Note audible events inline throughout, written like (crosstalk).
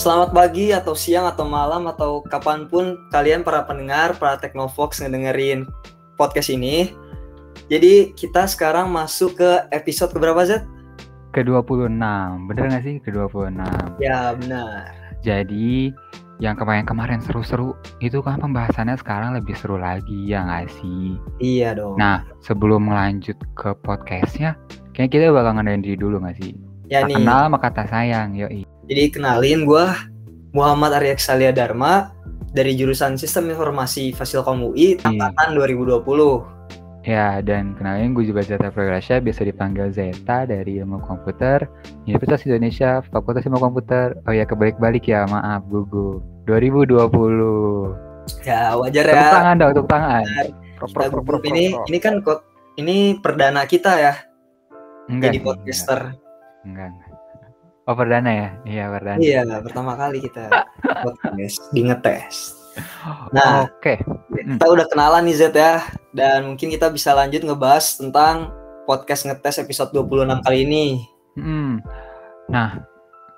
Selamat pagi atau siang atau malam atau kapan pun kalian para pendengar, para Teknofox ngedengerin podcast ini. Jadi kita sekarang masuk ke episode keberapa Z? Ke-26, bener gak sih? Ke-26 Ya benar. Jadi yang kemarin-kemarin seru-seru itu kan pembahasannya sekarang lebih seru lagi ya gak sih? Iya dong. Nah sebelum melanjut ke podcastnya Kayaknya kita bakal ngadain diri dulu gak sih? ya Tak nih. kenal sama kata sayang, yoi Jadi kenalin gue Muhammad Arya Salia Dharma dari jurusan Sistem Informasi Fasilkom UI angkatan 2020. Ya, dan kenalin gue juga Zeta Pragrasya, biasa dipanggil Zeta dari Ilmu Komputer, Universitas Indonesia, Fakultas Ilmu Komputer. Oh ya, kebalik-balik ya, maaf, gugu. 2020. Ya wajar Tepuk ya. tangan dong, tepuk tangan. Kita pro, gugup pro, ini ini kan kok ini perdana kita ya Enggak jadi podcaster. Enggak, enggak. Oh, perdana ya? Iya, perdana. Iya, pertama kali kita podcast di ngetes. Nah, Oke. kita udah kenalan nih Z ya dan mungkin kita bisa lanjut ngebahas tentang podcast ngetes episode 26 kali ini. Hmm. Nah,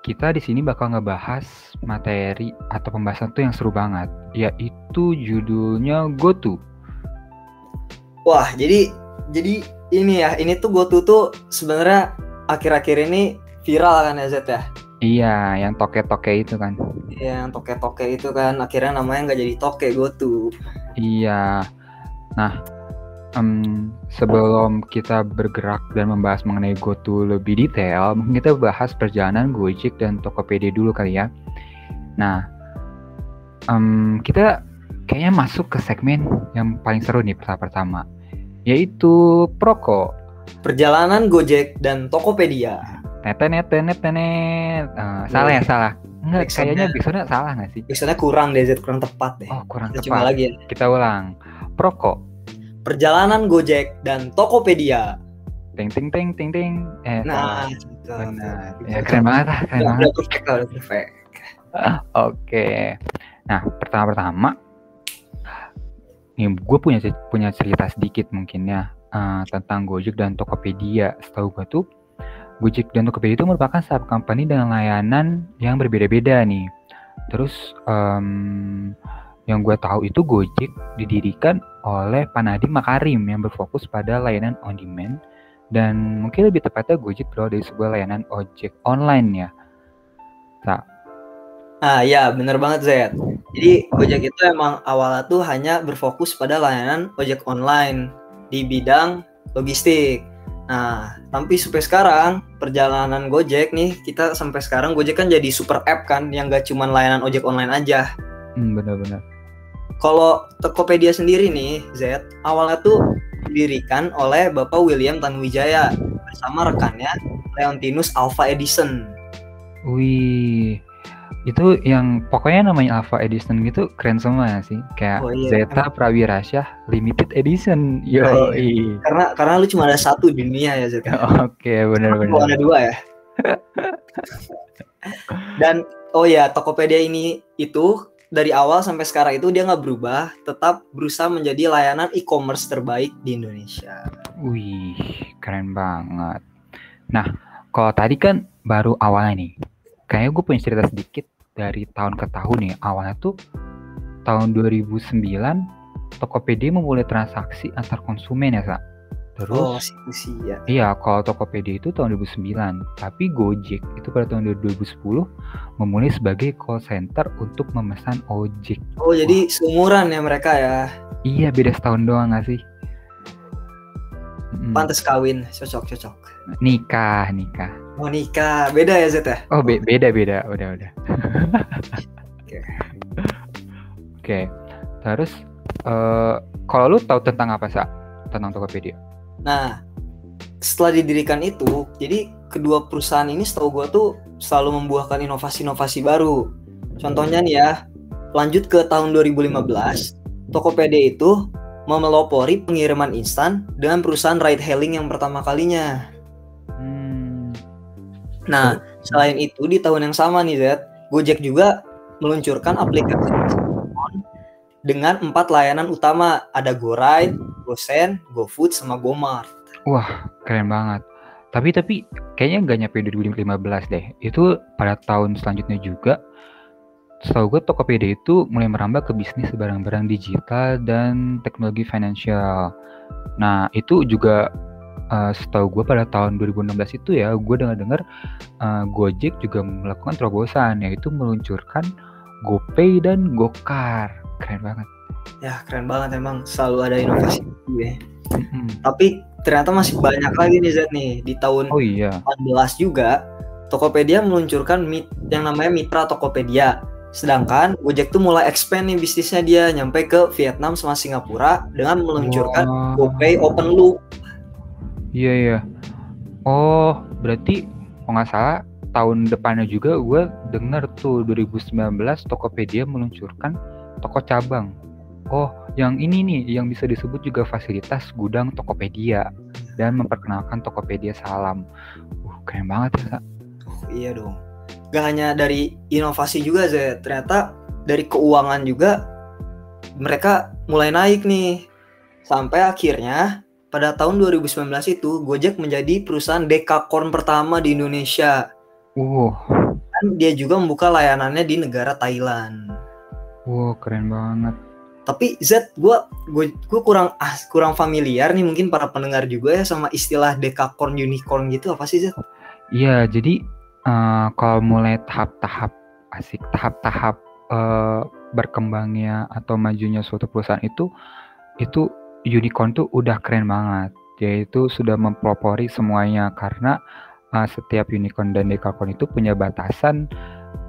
kita di sini bakal ngebahas materi atau pembahasan tuh yang seru banget, yaitu judulnya GoTo. Wah, jadi jadi ini ya, ini tuh GoTo tuh sebenarnya akhir-akhir ini viral kan ya Z ya. Iya, yang toke-toke itu kan. Yang toke-toke itu kan akhirnya namanya nggak jadi toke GoTo. Iya. Nah, em, sebelum kita bergerak dan membahas mengenai GoTo lebih detail, mungkin kita bahas perjalanan Gojek dan Tokopedia dulu kali ya. Nah, em, kita kayaknya masuk ke segmen yang paling seru nih pertama-pertama, yaitu Proko. Perjalanan Gojek dan Tokopedia. Netenet, netenet, netenet. Eh, salah ya, salah. Enggak, kayaknya biasanya salah nggak sih? Biasanya kurang deh kurang tepat deh. Oh, kurang Kita coba tepat. lagi ya. Kita ulang. Proko. Perjalanan Gojek dan Tokopedia. Ting ting ting ting ting. Eh, Nah. Benar. Ya keren banget lah, keren banget. udah perfect udah perfect. (laughs) Oke. Nah, pertama-pertama nih gue punya punya cerita sedikit mungkin ya eh, tentang Gojek dan Tokopedia. Setahu gue tuh Gojek dan Tokopedia itu merupakan sub company dengan layanan yang berbeda-beda nih. Terus em, yang gue tahu itu Gojek didirikan oleh Panadi Makarim yang berfokus pada layanan on demand dan mungkin lebih tepatnya Gojek berawal dari sebuah layanan ojek online ya. Ah ya bener banget Z. Jadi Gojek itu emang awalnya tuh hanya berfokus pada layanan ojek online di bidang logistik. Nah, tapi sampai sekarang perjalanan Gojek nih kita sampai sekarang Gojek kan jadi super app kan yang gak cuman layanan ojek online aja. Hmm, benar-benar. Kalau Tokopedia sendiri nih Z awalnya tuh didirikan oleh Bapak William Tanuwijaya bersama rekannya Leontinus Alpha Edison. Wih, itu yang pokoknya namanya Alpha Edition gitu keren semua ya sih. Kayak Oh iya, Zeta Prawirasyah Limited Edition. Yo, Nah, Karena karena lu cuma ada satu di dunia ya Z. (laughs) Oke, ada benar-benar. dua ya. (laughs) Dan oh ya Tokopedia ini itu dari awal sampai sekarang itu dia nggak berubah, tetap berusaha menjadi layanan e-commerce terbaik di Indonesia. Wih, keren banget. Nah, kalau tadi kan baru awalnya nih. Kayaknya gue punya cerita sedikit dari tahun ke tahun nih. Awalnya tuh tahun 2009 Tokopedia memulai transaksi antar konsumen ya, Sa. Terus Oh, sih ya. Iya, kalau Tokopedia itu tahun 2009, tapi Gojek itu pada tahun 2010 memulai sebagai call center untuk memesan ojek. Oh, jadi seumuran ya mereka ya. Iya, beda setahun doang gak sih? Mm, Pantes kawin, cocok cocok. Nikah, nikah. Mau nikah, beda ya Zet ya? Oh, be- beda beda, udah udah. Oke. Oke, terus eh kalau lu tahu tentang apa sa? Tentang Tokopedia? Nah, setelah didirikan itu, jadi kedua perusahaan ini setahu gua tuh selalu membuahkan inovasi-inovasi baru. Contohnya nih ya, lanjut ke tahun 2015, Tokopedia itu memelopori pengiriman instan dengan perusahaan ride hailing yang pertama kalinya. Nah, selain itu di tahun yang sama nih Z, Gojek juga meluncurkan aplikasi dengan empat layanan utama, ada GoRide, GoSend, GoFood, sama GoMart. wah, keren banget. Tapi tapi kayaknya nggak nyampe 2015 deh. Itu pada tahun selanjutnya juga setahu gue Tokopedia itu mulai merambah ke bisnis barang-barang digital dan teknologi finansial. Nah, itu juga uh, setahu gue pada tahun 2016 itu ya, gue dengar-dengar uh, Gojek juga melakukan terobosan yaitu meluncurkan GoPay dan GoCar. Keren banget. Ya, keren banget emang selalu ada inovasi ya. Tapi ternyata masih banyak lagi nih Zed nih di tahun oh, iya. 14 juga Tokopedia meluncurkan mit yang namanya Mitra Tokopedia Sedangkan Gojek tuh mulai expand nih bisnisnya dia nyampe ke Vietnam sama Singapura dengan meluncurkan wow. GoPay Open Loop. Iya iya. Oh berarti kalau nggak salah tahun depannya juga gue denger tuh 2019 Tokopedia meluncurkan toko cabang. Oh yang ini nih yang bisa disebut juga fasilitas gudang Tokopedia dan memperkenalkan Tokopedia Salam. Uh keren banget ya. Oh, iya dong gak hanya dari inovasi juga Zed ternyata dari keuangan juga mereka mulai naik nih sampai akhirnya pada tahun 2019 itu Gojek menjadi perusahaan dekakorn pertama di Indonesia. Wow. Dan dia juga membuka layanannya di negara Thailand. Wow, keren banget. Tapi Z, gue gue gue kurang ah, kurang familiar nih mungkin para pendengar juga ya sama istilah dekakorn unicorn gitu apa sih Z? Iya, jadi uh, kalau mulai tahap-tahap asik tahap-tahap uh, berkembangnya atau majunya suatu perusahaan itu itu unicorn tuh udah keren banget yaitu sudah mempelopori semuanya karena uh, setiap unicorn dan dekakorn itu punya batasan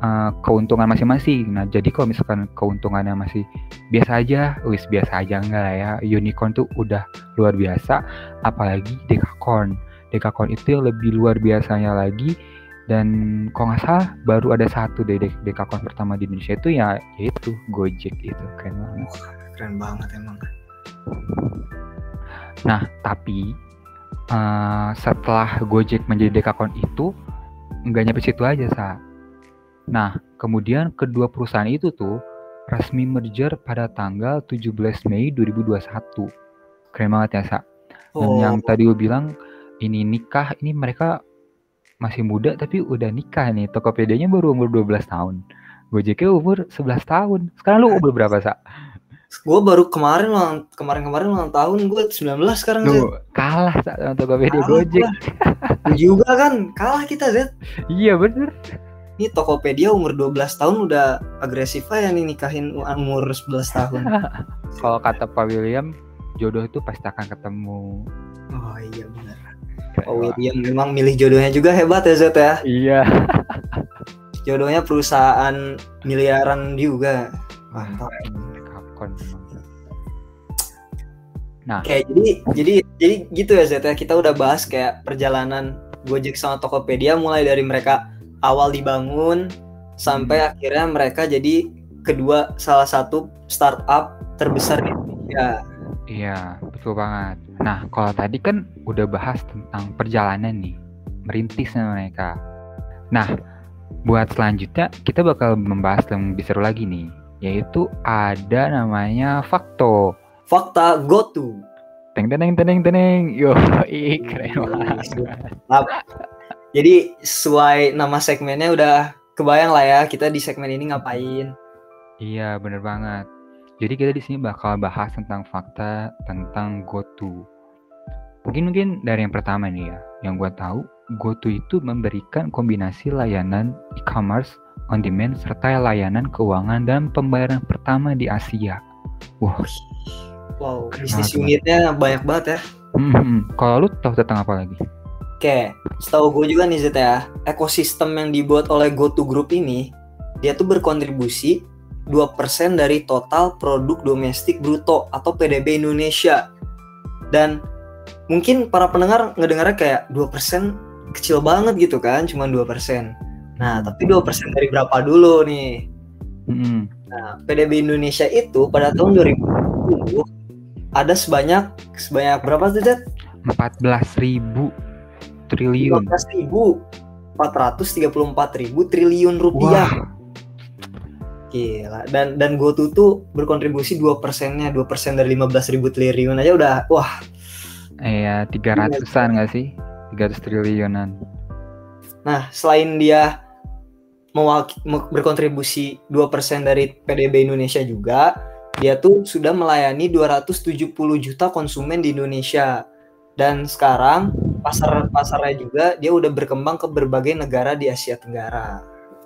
uh, keuntungan masing-masing. Nah, jadi kalau misalkan keuntungannya masih biasa aja, wis biasa aja enggak lah ya. Unicorn tuh udah luar biasa, apalagi dekakorn. Dekakorn itu yang lebih luar biasanya lagi dan kalau nggak salah baru ada satu deh dekakon pertama di Indonesia itu ya yaitu Gojek itu keren banget keren banget emang nah tapi uh, setelah Gojek menjadi dekakon itu nggak nyampe situ aja sa nah kemudian kedua perusahaan itu tuh resmi merger pada tanggal 17 Mei 2021 keren banget ya sa dan oh. yang tadi gue bilang ini nikah ini mereka masih muda tapi udah nikah nih. Tokopedia-nya baru umur 12 tahun. Gojeknya umur 11 tahun. Sekarang lu umur berapa, Sa? Gue baru kemarin ulang kemarin-kemarin ulang tahun gue 19 sekarang Duh, kalah sama Tokopedia kalah Gojek. juga kan kalah kita Zed. Iya bener. Ini Tokopedia umur 12 tahun udah agresif aja nih nikahin umur 11 tahun. (laughs) Kalau kata Pak William, jodoh itu pasti akan ketemu. Oh iya benar. Oh William memang milih jodohnya juga hebat ya Zet ya. Iya. jodohnya perusahaan miliaran juga. Mantap. Nah, kayak jadi jadi jadi gitu ya Zet ya. Kita udah bahas kayak perjalanan Gojek sama Tokopedia mulai dari mereka awal dibangun sampai hmm. akhirnya mereka jadi kedua salah satu startup terbesar di Indonesia. Iya, betul banget. Nah, kalau tadi kan udah bahas tentang perjalanan nih, merintisnya mereka. Nah, buat selanjutnya kita bakal membahas yang lebih seru lagi nih, yaitu ada namanya Fakto. Fakta GoTo. Teng teneng teneng teneng. Yo, (laughs) keren banget. Jadi sesuai nama segmennya udah kebayang lah ya kita di segmen ini ngapain. Iya, bener banget. Jadi kita di sini bakal bahas tentang fakta tentang GoTo. Mungkin mungkin dari yang pertama nih ya, yang gue tahu GoTo itu memberikan kombinasi layanan e-commerce on demand serta layanan keuangan dan pembayaran pertama di Asia. Wow. Wow, bisnis unitnya banyak banget ya. Hmm, kalau lu tahu tentang apa lagi? Oke, setahu gue juga nih Zeta ya, ekosistem yang dibuat oleh GoTo Group ini, dia tuh berkontribusi 2% dari total produk domestik bruto atau PDB Indonesia. Dan mungkin para pendengar ngedengarnya kayak 2% kecil banget gitu kan, cuma 2%. Nah, tapi 2% dari berapa dulu nih? Hmm. Nah, PDB Indonesia itu pada tahun 2020 ada sebanyak sebanyak berapa sih, Dad? 14 ribu triliun. 14 ribu 434 ribu triliun rupiah. Wah Gila. Dan dan GoTo tuh berkontribusi dua persennya, dua persen dari lima belas ribu triliun aja udah wah. Iya, tiga ratusan nggak sih? Tiga ratus triliunan. Nah, selain dia mewak- me- berkontribusi 2% dari PDB Indonesia juga, dia tuh sudah melayani 270 juta konsumen di Indonesia. Dan sekarang pasar pasarnya juga dia udah berkembang ke berbagai negara di Asia Tenggara.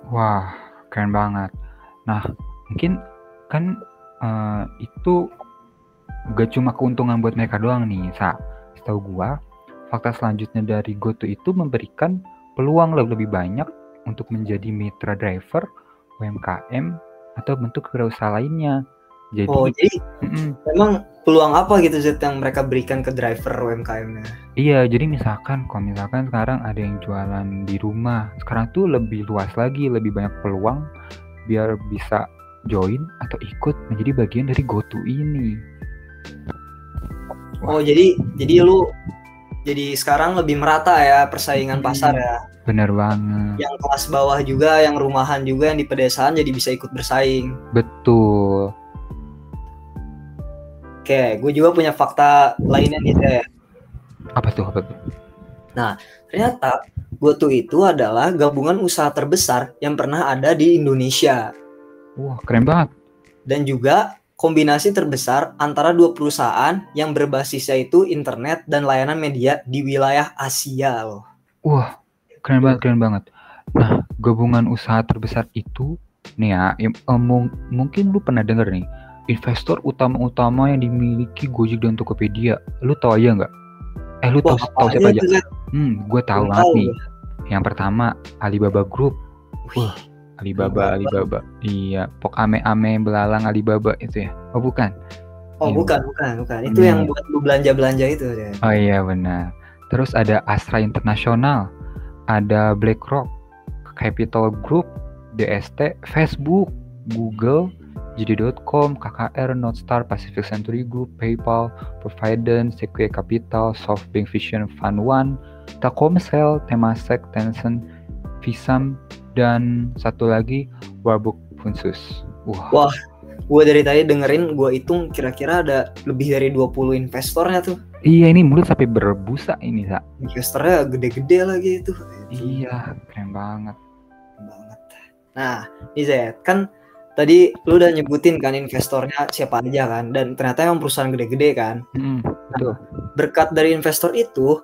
Wah, keren banget. Nah, mungkin kan eh, itu gak cuma keuntungan buat mereka doang nih, Sa. Setahu gua, fakta selanjutnya dari GoTo itu memberikan peluang lebih banyak untuk menjadi mitra driver, UMKM, atau bentuk kewirausahaan lainnya. Jadi, Oh, jadi mm-mm. memang peluang apa gitu Zet yang mereka berikan ke driver UMKM-nya? Iya, jadi misalkan kalau misalkan sekarang ada yang jualan di rumah, sekarang tuh lebih luas lagi, lebih banyak peluang biar bisa join atau ikut menjadi bagian dari GoTo ini. Oh, jadi jadi lu jadi sekarang lebih merata ya persaingan Hmm. pasar ya. Bener banget. Yang kelas bawah juga, yang rumahan juga, yang di pedesaan jadi bisa ikut bersaing. Betul. Oke, gue juga punya fakta lainnya nih Zet. Apa tuh? Apa tuh? Ternyata GoTo itu adalah gabungan usaha terbesar yang pernah ada di Indonesia Wah, keren banget. dan juga kombinasi terbesar antara dua perusahaan yang berbasisnya itu internet dan layanan media di wilayah Asia loh. Wah, keren banget, keren banget. Nah, gabungan usaha terbesar itu, nih ya, mung- mungkin lu pernah denger nih, investor utama-utama yang dimiliki Gojek dan Tokopedia. Lu tahu aja nggak? Eh, lu tahu Wah, tahu apa siapa aja? Hmm, gue tahu banget tahu nih. Yang pertama, Alibaba Group. Wih, Alibaba, Alibaba. Iya, pok ame-ame belalang Alibaba itu ya. Oh, bukan. Oh, Iya. bukan, bukan, bukan. Itu Hmm. yang buat lu belanja-belanja itu ya. Oh iya benar. Terus ada Astra International, ada BlackRock, Capital Group, DST, Facebook, Google, JD.com, KKR, Northstar, Pacific Century Group, PayPal, Providence, Sequoia Capital, SoftBank Vision Fund One, Telkomsel, Temasek, Tencent, Visam, dan satu lagi Warburg Funsus. Wah, Wah, gue dari tadi dengerin gue hitung kira-kira ada lebih dari 20 investornya tuh. iya ini mulut sampai berbusa ini, Sa. Investornya gede-gede lagi itu. Iya, keren banget. banget. Nah, nih Zed, kan tadi lu udah nyebutin kan investornya siapa aja kan dan ternyata emang perusahaan gede-gede kan. Mm, betul. Berkat dari investor itu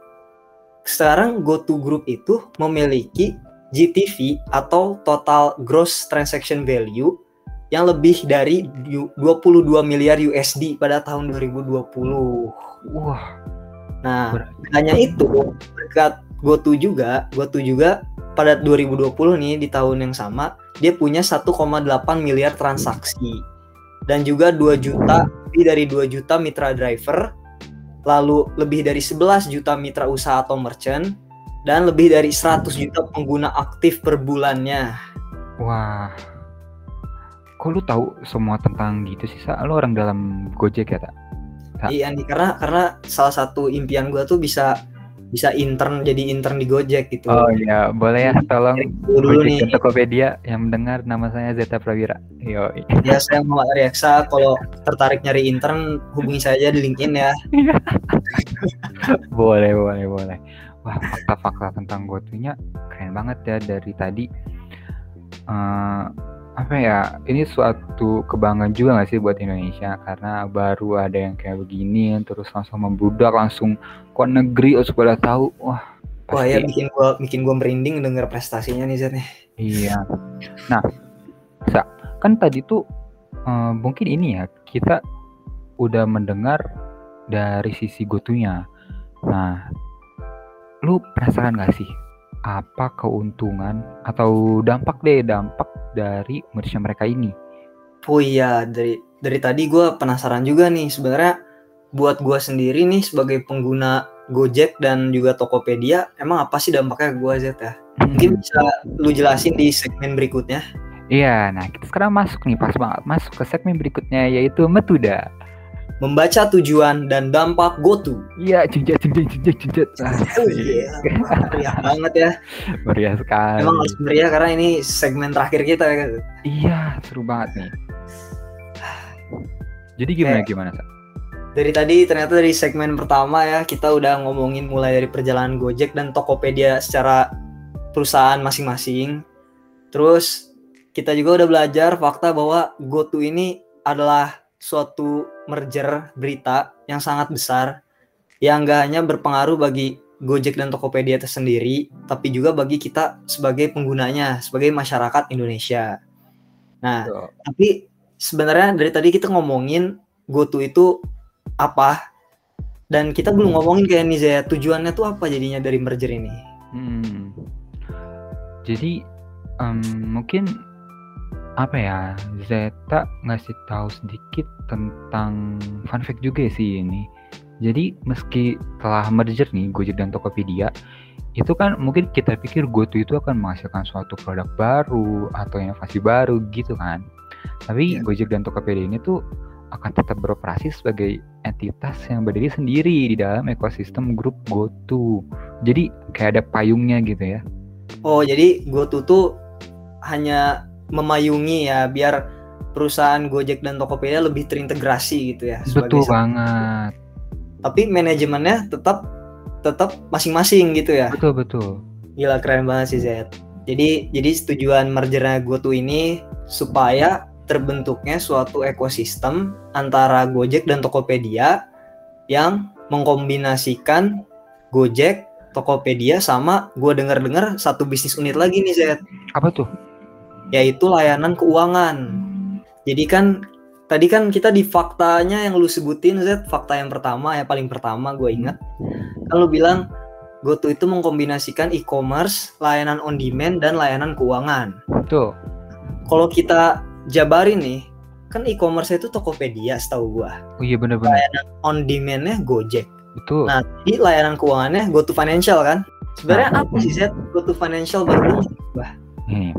sekarang GoTo Group itu memiliki GTV atau total gross transaction value yang lebih dari du- 22 miliar USD pada tahun 2020. Wah, Nah, hanya itu berkat GoTo juga, GoTo juga pada 2020 nih di tahun yang sama dia punya 1,8 miliar transaksi. Dan juga 2 juta lebih dari 2 juta mitra driver, lalu lebih dari 11 juta mitra usaha atau merchant dan lebih dari 100 juta pengguna aktif per bulannya. wah. Kok lu tahu semua tentang gitu sih, Sa? Lu orang dalam Gojek ya, tak? Tak. Iya nih karena karena salah satu impian gua tuh bisa bisa intern jadi intern di Gojek gitu. Oh iya, boleh ya tolong dulu Gojek nih. Tokopedia yang mendengar nama saya Zeta Prawira. Yo. Ya saya Muhammad Reksa kalau tertarik nyari intern hubungi saya aja di LinkedIn ya. (laughs) boleh, boleh, boleh. Wah, tentang GoTo-nya keren banget ya dari tadi. Eh, apa ya? Ini suatu kebanggaan juga gak sih buat Indonesia karena baru ada yang kayak begini terus langsung membludak langsung ke negeri harus pada tahu. Wah, Wah ya pasti bikin gua bikin gua merinding denger prestasinya nih Zat nih. Iya. Nah, Sa, kan tadi tuh eh, mungkin ini ya kita udah mendengar dari sisi gotunya. Nah, lu penasaran gak sih apa keuntungan atau dampak deh dampak dari merchant mereka ini? Oh iya dari dari tadi gua penasaran juga nih sebenarnya buat gua sendiri nih sebagai pengguna Gojek dan juga Tokopedia emang apa sih dampaknya ke gua Zat ya? Mungkin bisa lu jelasin di segmen berikutnya. Iya, nah kita sekarang masuk nih pas banget masuk ke segmen berikutnya yaitu Metuda. Membaca tujuan dan dampak GoTo. Iya, cincat cincat cincat. Oh iya, meriah banget ya. Meriah sekali. Emang harus meriah karena ini segmen terakhir kita ya. Iya, seru banget nih. Jadi gimana Kayak- gimana, Sa? Dari tadi ternyata dari segmen pertama ya kita udah ngomongin mulai dari perjalanan Gojek dan Tokopedia secara perusahaan masing-masing. Terus kita juga udah belajar fakta bahwa GoTo ini adalah suatu merger berita yang sangat besar yang gak hanya berpengaruh bagi Gojek dan Tokopedia itu sendiri, tapi juga bagi kita sebagai penggunanya, sebagai masyarakat Indonesia. Nah, Betul. tapi sebenarnya dari tadi kita ngomongin GoTo itu apa dan kita belum ngomongin kayak nih Zaya tujuannya tuh apa jadinya dari merger ini. Hmm. Jadi em, mungkin apa ya Zeta ngasih tahu sedikit tentang fun fact juga sih ini. Jadi meski telah merger nih Gojek dan Tokopedia, itu kan mungkin kita pikir GoTo itu akan menghasilkan suatu produk baru atau inovasi baru gitu kan. Tapi Iya. Gojek dan Tokopedia ini tuh akan tetap beroperasi sebagai entitas yang berdiri sendiri di dalam ekosistem grup GoTo. Jadi kayak ada payungnya gitu ya. Oh, jadi GoTo tuh hanya memayungi ya biar perusahaan Gojek dan Tokopedia lebih terintegrasi gitu ya. sebagai Betul satu. banget. Tapi manajemennya tetap tetap masing-masing gitu ya. Betul betul. Gila keren banget sih Z. Jadi jadi tujuan mergernya GoTo ini supaya terbentuknya suatu ekosistem antara Gojek dan Tokopedia yang mengkombinasikan Gojek, Tokopedia sama gue dengar-dengar satu bisnis unit lagi nih Z, Apa tuh? Yaitu layanan keuangan. Jadi kan tadi kan kita di faktanya yang lu sebutin Z, fakta yang pertama ya paling pertama gue ingat. Kan lu bilang GoTo itu mengkombinasikan e-commerce, layanan on demand dan layanan keuangan. Betul. Kalau kita jabarin nih, kan e-commerce itu Tokopedia setahu gua. Oh iya benar-benar. On demand-nya Gojek. Betul. Nah, jadi layanan keuangannya GoTo Financial kan? Sebenarnya Nah. apa sih Z GoTo Financial baru dulu? Nih.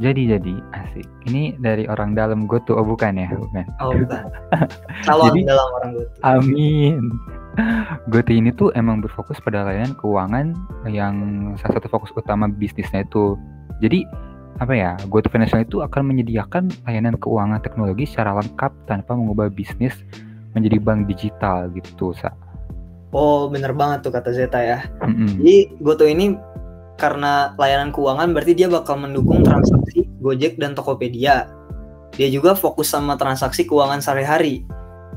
Jadi jadi asik. Ini dari orang dalam GoTo oh bukan ya, bukan. Oh, bukan. (laughs) Calon Jadi- dalam orang GoTo. Amin. (laughs) GoTo ini tuh emang berfokus pada layanan keuangan yang salah satu fokus utama bisnisnya itu. Jadi apa ya, GoTo Financial itu akan menyediakan layanan keuangan teknologi secara lengkap tanpa mengubah bisnis menjadi bank digital gitu, Sa. Oh, bener banget tuh kata Zeta ya. Mm-mm. Jadi GoTo ini karena layanan keuangan berarti dia bakal mendukung transaksi Gojek dan Tokopedia. Dia juga fokus sama transaksi keuangan sehari-hari.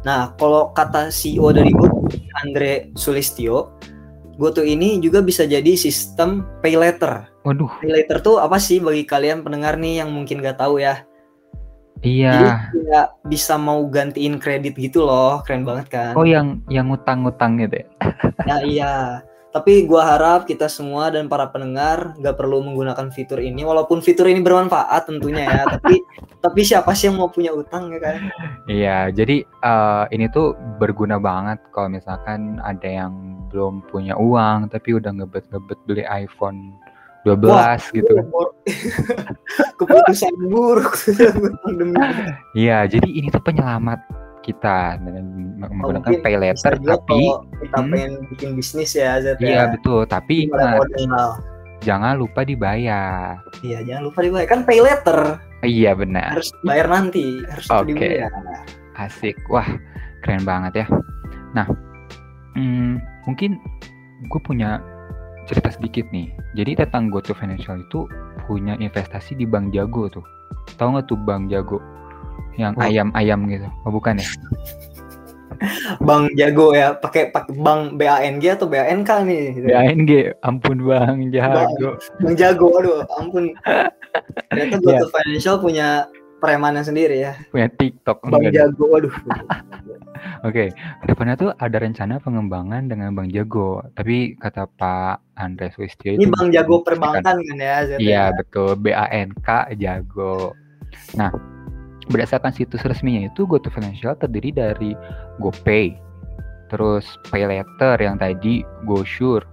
Nah, kalau kata CEO dari GoTo, Andre Sulistyo, GoTo ini juga bisa jadi sistem pay later. Waduh, Pay later tuh apa sih bagi kalian pendengar nih yang mungkin gak tahu ya? Jadi iya. kayak bisa mau gantiin kredit gitu loh, keren banget kan? Oh yang yang ngutang-ngutang gitu ya? Ya iya. Tapi gua harap kita semua dan para pendengar nggak perlu menggunakan fitur ini, walaupun fitur ini bermanfaat tentunya ya. (laughs) tapi tapi siapa sih yang mau punya utang ya kan? Iya, jadi eh, ini tuh berguna banget kalau misalkan ada yang belum punya uang tapi udah ngebet-ngebet beli iPhone 12 gitu. Bor- Keputusan buruk (laughs) utang demi Iya, jadi ini tuh penyelamat kita dengan menggunakan Mungkin pay juga tapi kita Hmm. pengen bikin bisnis ya Zat iya ya. betul, tapi ingat jangan lupa dibayar. Iya jangan lupa dibayar kan pay later Iya benar. harus bayar nanti harus Oke. dibayar. Asik. Wah, keren banget ya. Nah, hmm, mungkin gue punya cerita sedikit nih. Jadi tentang GoTo Financial itu punya investasi di Bank Jago tuh. Tahu nggak tuh Bank Jago? Yang Oh. ayam-ayam gitu. Oh bukan ya? (laughs) Bang jago ya pakai pakai bank BANG atau BANK nih. gitu. BANG, ampun Bang Jago. Bang jago aduh ampun. Ternyata Iya. GoTo Financial punya premannya sendiri ya. Punya TikTok. Bang jago aduh. (laughs) Oke, ke depannya tuh ada rencana pengembangan dengan Bank Jago. Tapi kata Pak Andres Wistia Ini Bang jago perbankan kan ya Iya ya? betul BANK Jago. Nah berdasarkan situs resminya itu GoTo Financial terdiri dari GoPay, terus PayLater yang tadi GoSure,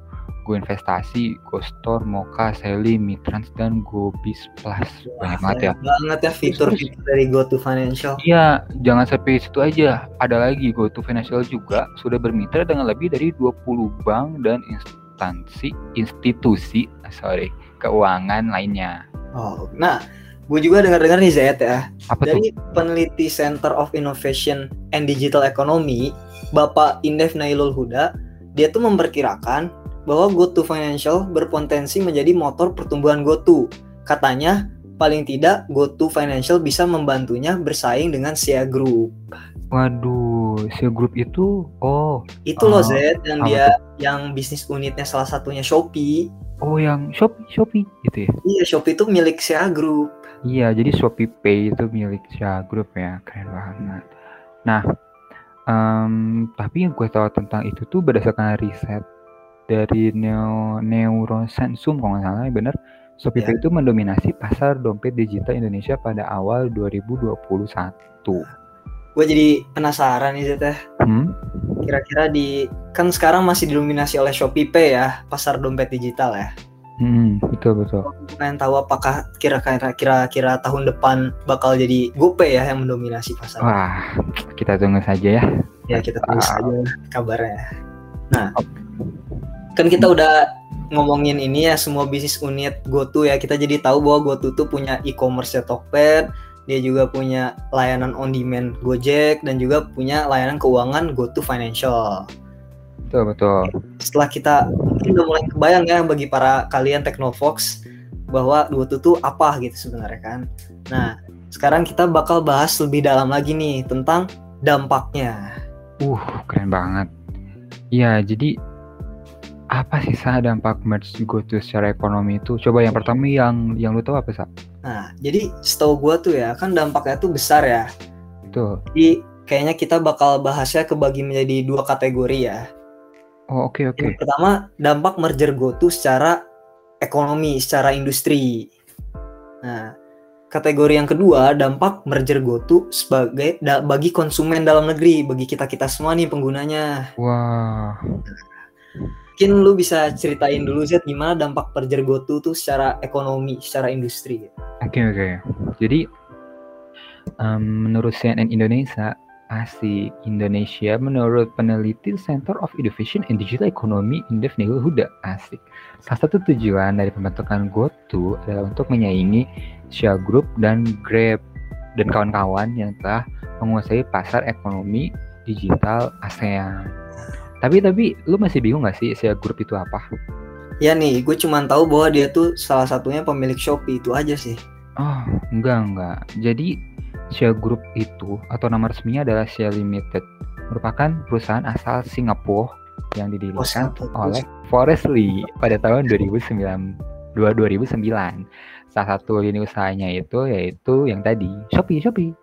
GoInvestasi, GoStore, Moka, Sally, Mitrans dan GoBiz Plus. Banyak banget ya. banget ya fitur-fitur dari GoTo Financial. Iya, jangan sampai situ aja. Ada lagi GoTo Financial juga sudah bermitra dengan lebih dari 20 bank dan instansi institusi sorry keuangan lainnya. Oh, nah, gue juga dengar-dengar nih Zayat ya. Apa tuh? Dari peneliti Center of Innovation and Digital Economy, Bapak Indef Nailul Huda, dia tuh memperkirakan bahwa GoTo Financial berpotensi menjadi motor pertumbuhan GoTo. Katanya paling tidak GoTo Financial bisa membantunya bersaing dengan Sia Group. Waduh, Sia Group itu oh Itu loh Ah, Z yang dia yang bisnis unitnya salah satunya Shopee. oh yang Shopee Shopee gitu ya. Iya, Shopee itu milik Sia Group. Iya, jadi Shopee Pay itu milik Sia Group ya, keren banget. Nah, em, tapi yang gue tahu tentang itu tuh berdasarkan riset dari Neo Neurosensum kalau nggak salah, bener. Shopee Ya. Pay itu mendominasi pasar dompet digital Indonesia pada awal 2021. Gue jadi penasaran nih Z ya. Hmm? Kira-kira di kan sekarang masih didominasi oleh Shopee Pay ya, pasar dompet digital ya. Hmm, betul betul. Gue pengen tahu apakah kira-kira kira-kira tahun depan bakal jadi GoPay ya yang mendominasi pasar. Wah, kita tunggu saja ya. Ya kita tunggu saja kabarnya. Nah, kan kita udah ngomongin ini ya semua bisnis unit GoTo ya. Kita jadi tahu bahwa GoTo tuh punya e-commerce Tokped, dia juga punya layanan on demand Gojek dan juga punya layanan keuangan GoTo Financial. Betul betul. Setelah kita mungkin udah mulai kebayang ya bagi para kalian Teknofox bahwa GoTo tuh apa gitu sebenarnya kan. Nah, sekarang kita bakal bahas lebih dalam lagi nih tentang dampaknya. Uh, keren banget. Iya, jadi apa sih Sa dampak merge GoTo secara ekonomi itu? Coba yang pertama yang yang lu tahu apa Sa? Nah, jadi setahu gua tuh ya, kan dampaknya tuh besar ya. Betul. Jadi kayaknya kita bakal bahasnya kebagi menjadi dua kategori ya. Oh oke oke. Yang pertama, dampak merger GoTo secara ekonomi, secara industri. Nah, kategori yang kedua, dampak merger GoTo sebagai da- bagi konsumen dalam negeri, bagi kita-kita semua nih penggunanya. Wah, Mungkin lu bisa ceritain dulu Z gimana dampak merger GoTo tuh secara ekonomi, secara industri. oke oke. Jadi em, menurut CNN Indonesia, asik Indonesia menurut peneliti Center of Innovation and Digital Economy Indef Nihil Huda asik. Salah satu tujuan dari pembentukan GoTo adalah untuk menyaingi Shia Group dan Grab dan kawan-kawan yang telah menguasai pasar ekonomi digital ASEAN. Tapi tapi lu masih bingung gak sih Shia Group itu apa? Ya nih, gue cuman tahu bahwa dia tuh salah satunya pemilik Shopee itu aja sih. Oh, enggak enggak. Jadi Shia Group itu atau nama resminya adalah Shia Limited, merupakan perusahaan asal Singapura yang didirikan satu. oleh Forrest Lee pada tahun 2009. 2009. Salah satu lini usahanya itu yaitu yang tadi Shopee Shopee.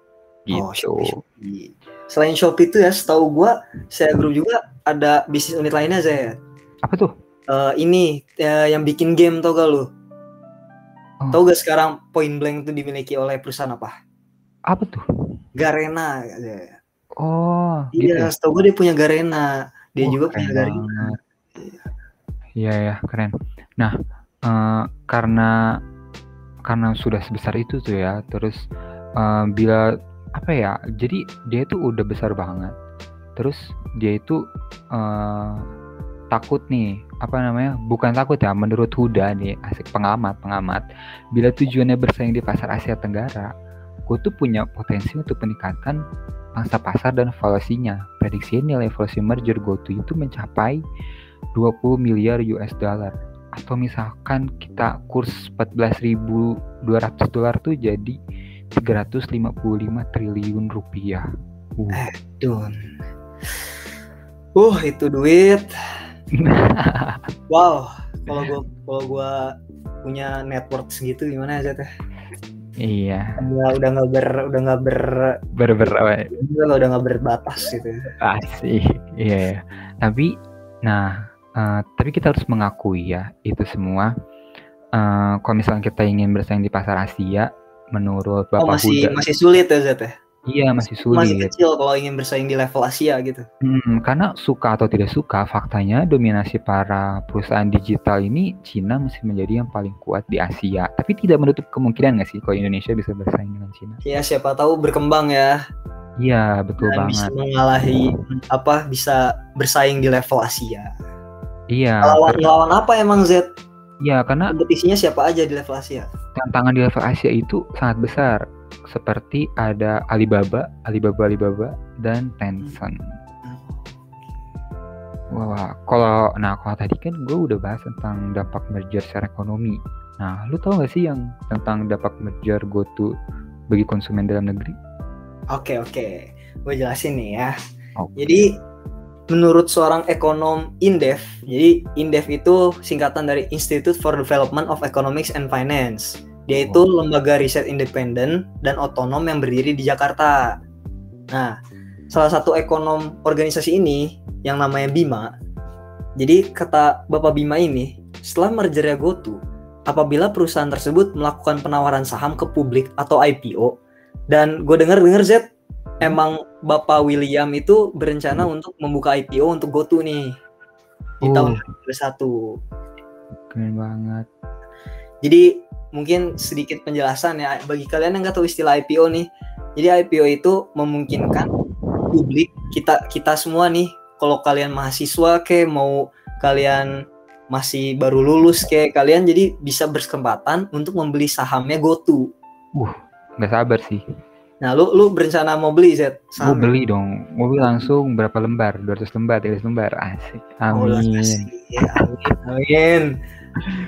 Gitu. Oh, Shopee, Shopee. Selain Shopee itu ya, setahu gua saya Group juga ada bisnis unit lainnya saya. Apa tuh? Eh, ini eh, yang bikin game tau gak lu? Oh. Tau gak sekarang Point Blank itu dimiliki oleh perusahaan apa? Apa tuh? Garena. Zaya. Oh, gitu. Iya, ya? setahu gua dia punya Garena. Dia Wah, juga punya Garena. Iya ya, keren. Nah, eh, karena karena sudah sebesar itu tuh ya, terus eh, bila apa ya? Jadi dia itu udah besar banget. Terus dia itu eh, takut nih, apa namanya? Bukan takut ya, menurut Huda nih, asik pengamat, pengamat. Bila tujuannya bersaing di pasar Asia Tenggara, gue tuh punya potensi untuk meningkatkan pangsa pasar dan valuasinya. Prediksi nilai valuasi merger GoTo itu mencapai 20 miliar US dollar. Atau misalkan kita kurs 14.200 dolar tuh jadi 355 triliun rupiah. Uh. Dun. Uh, itu duit. (laughs) Wow, kalau gua kalau gua punya network segitu gimana ya Zat? Iya, Udah udah nggak ber udah nggak ber ber-ber apa udah nggak berbatas gitu. Asik, iya ya. Tapi, nah, eh, tapi kita harus mengakui ya, itu semua. eh, kalau misalnya kita ingin bersaing di pasar Asia, menurut Oh, Bapak masih Huda, masih sulit ya Zat ya? Iya masih Masih sulit. kecil kalau ingin bersaing di level Asia gitu. Hmm, karena suka atau tidak suka, faktanya dominasi para perusahaan digital ini Cina masih menjadi yang paling kuat di Asia. Tapi tidak menutup kemungkinan nggak sih kalau Indonesia bisa bersaing dengan Cina? Ya siapa tahu berkembang ya Iya, betul dan bisa banget. mengalahi apa bisa bersaing di level Asia. Iya, Lawan karena, lawan apa emang Z? iya, karena Kompetisinya siapa aja di level Asia? tantangan di level Asia itu sangat besar. Seperti ada Alibaba, Alibaba, Alibaba, dan Tencent. Wah, kalau nah kalau tadi kan gue udah bahas tentang dampak merger secara ekonomi. Nah, lu tahu nggak sih yang tentang dampak merger GoTo bagi konsumen dalam negeri? Oke oke, gue jelasin nih ya. Oke. Jadi menurut seorang ekonom Indef, jadi Indef itu singkatan dari Institute for Development of Economics and Finance. Dia itu lembaga riset independen dan otonom yang berdiri di Jakarta. Nah, salah satu ekonom organisasi ini yang namanya Bima. Jadi kata Bapak Bima ini, setelah mergernya GoTo, apabila perusahaan tersebut melakukan penawaran saham ke publik atau IPO, dan gue denger denger Z, emang Bapak William itu berencana untuk membuka IPO untuk GoTo nih di Oh. tahun 2021. Keren banget. Jadi mungkin sedikit penjelasan ya bagi kalian yang nggak tahu istilah IPO nih. Jadi IPO itu memungkinkan publik kita kita semua nih kalau kalian mahasiswa kayak mau kalian masih baru lulus kayak kalian jadi bisa berkesempatan untuk membeli sahamnya GoTo. Nggak sabar sih. Nah, lu lu berencana mau beli Z? Gue saham? beli dong. Gue beli langsung berapa lembar? 200 lembar, 300 lembar. Asik. Oh, Amin. makasih. amin. Amin.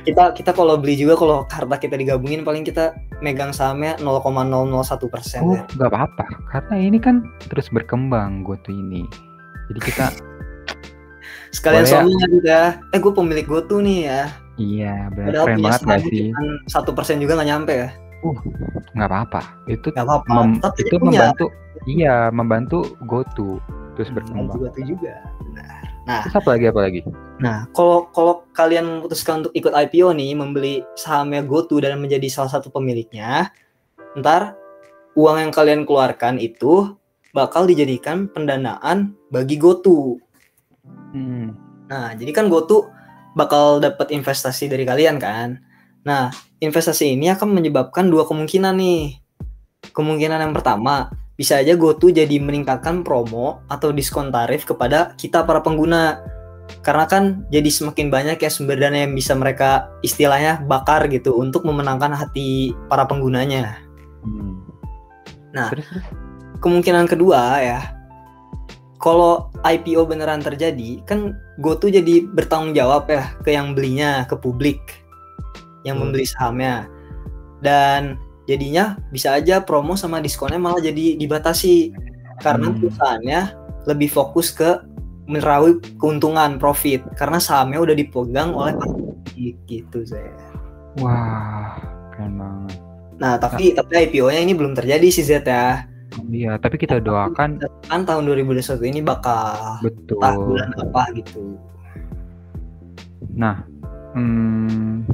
Kita kita kalau beli juga kalau harta kita digabungin paling kita megang sahamnya 0,001 persen. Oh, nggak apa-apa. Karena ini kan terus berkembang gue tuh ini. Jadi kita (laughs) Sekalian Boleh ya? sombong gitu ya. Eh gue pemilik GoTo nih ya. iya benar keren banget gak sih? satu persen juga nggak nyampe ya. Nggak apa-apa. Itu Gak apa-apa. mem- Tapi itu punya. membantu. Iya, membantu GoTo terus berkembang. GoTo juga. Benar. Nah, Terus apa lagi apa lagi? nah kalau kalau kalian memutuskan untuk ikut IPO nih, membeli sahamnya GoTo dan menjadi salah satu pemiliknya, ntar uang yang kalian keluarkan itu bakal dijadikan pendanaan bagi GoTo. Hmm. Nah, jadi kan GoTo bakal dapat investasi dari kalian kan. Nah, investasi ini akan menyebabkan dua kemungkinan nih. Kemungkinan yang pertama, bisa aja GoTo jadi meningkatkan promo atau diskon tarif kepada kita para pengguna. Karena kan jadi semakin banyak ya sumber dana yang bisa mereka istilahnya bakar gitu untuk memenangkan hati para penggunanya. Hmm. Nah, kemungkinan kedua ya kalau IPO beneran terjadi kan GoTo jadi bertanggung jawab ya ke yang belinya ke publik yang Hmm. membeli sahamnya dan jadinya bisa aja promo sama diskonnya malah jadi dibatasi karena Hmm. perusahaannya lebih fokus ke meraup keuntungan profit karena sahamnya udah dipegang oleh gitu saya. Wah, keren banget. Nah tapi tapi IPO-nya ini belum terjadi sih Z ya. Iya, tapi kita doakan Kan tahun 2021 ini bakal betul. bulan apa gitu. Nah, hmm,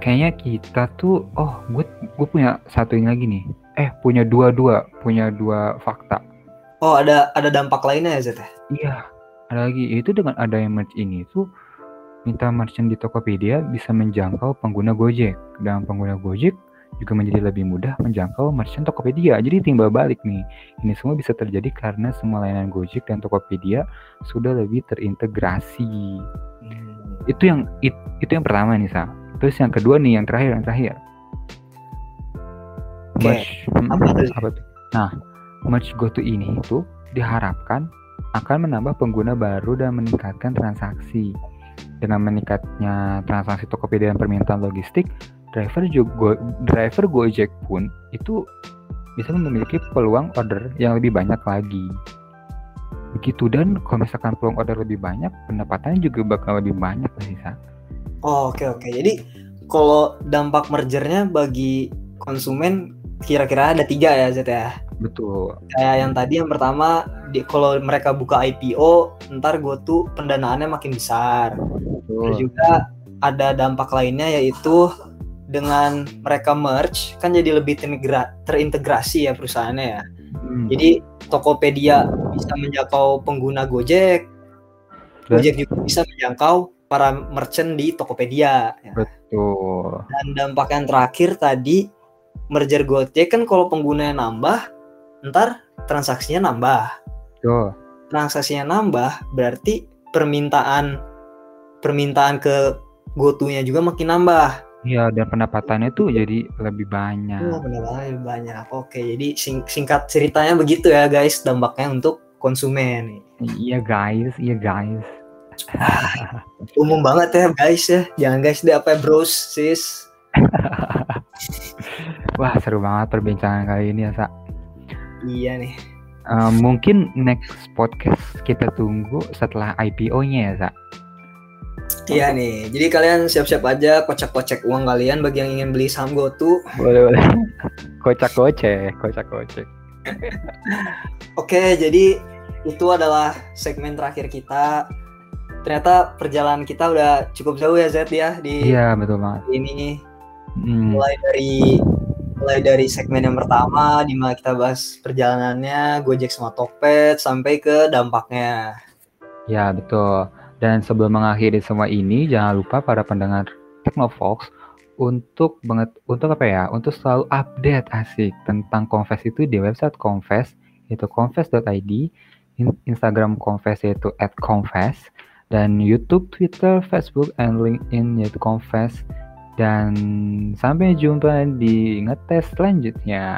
kayaknya kita tuh, oh, gue gue punya satu ini lagi nih. Eh, punya dua dua, punya dua fakta. Oh ada ada dampak lainnya ya Zet ya? Iya, ada lagi. Itu dengan adanya merch ini tuh minta merchant di Tokopedia bisa menjangkau pengguna Gojek dan pengguna Gojek juga menjadi lebih mudah menjangkau merchant Tokopedia. Jadi timbal balik nih. Ini semua bisa terjadi karena semua layanan Gojek dan Tokopedia sudah lebih terintegrasi. Itu yang it- itu yang pertama nih, Sa. Terus yang kedua nih, yang terakhir, yang terakhir. Merch, hmm, apa tuh? apa tuh? Nah, GoTo ini itu diharapkan akan menambah pengguna baru dan meningkatkan transaksi. Dengan meningkatnya transaksi Tokopedia dan permintaan logistik, driver juga driver Gojek pun itu bisa memiliki peluang order yang lebih banyak lagi. Begitu dan kalau misalkan peluang order lebih banyak, pendapatannya juga bakal lebih banyak Sa. Oh, oke oke. Jadi kalau dampak mergernya bagi konsumen kira-kira ada tiga ya Zet ya. Betul. Kayak yang tadi yang pertama di, kalau mereka buka IPO ntar GoTo pendanaannya makin besar. Terus Betul. juga ada dampak lainnya yaitu dengan mereka merge kan jadi lebih terintegra- terintegrasi ya perusahaannya ya. Hmm. Jadi Tokopedia bisa menjangkau pengguna Gojek, Gojek juga bisa menjangkau para merchant di Tokopedia. ya. Betul. Dan dampak yang terakhir tadi merger Gojek kan kalau penggunanya nambah, ntar transaksinya nambah. Betul. Transaksinya nambah berarti permintaan permintaan ke GoTo-nya juga makin nambah. Iya, dan pendapatannya tuh jadi lebih banyak. Oh, benar lebih banyak. Oke, jadi sing- singkat ceritanya begitu ya guys dampaknya untuk konsumen. Iya guys, iya guys. (laughs) Umum banget ya guys ya. Jangan guys deh apa ya bros sis. (laughs) Wah seru banget perbincangan kali ini ya Sa. Iya nih. Uh, mungkin next podcast kita tunggu setelah IPO-nya ya Sa. Iya nih. Jadi kalian siap-siap aja kocek-kocek uang kalian bagi yang ingin beli saham GoTo. Boleh boleh. (laughs) Kocak-kocek, kocak-kocek. Oke, jadi itu adalah segmen terakhir kita. Ternyata perjalanan kita udah cukup jauh ya Z ya di Iya betul banget. ini Hmm, mulai dari mulai dari segmen yang pertama di mana kita bahas perjalanannya Gojek sama Tokped sampai ke dampaknya. ya betul. Dan sebelum mengakhiri semua ini, jangan lupa para pendengar Technofox untuk banget untuk apa ya? Untuk selalu update asik tentang Confess itu di website Confess itu confess.id, in- Instagram Confess yaitu @confess dan YouTube, Twitter, Facebook, and LinkedIn yaitu Confess. Dan sampai jumpa di ngetes selanjutnya.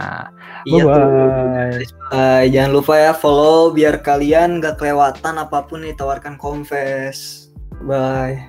Iya tuh. Bye-bye. Eh, jangan lupa ya follow biar kalian gak kelewatan apa pun yang ditawarkan Confess. Bye.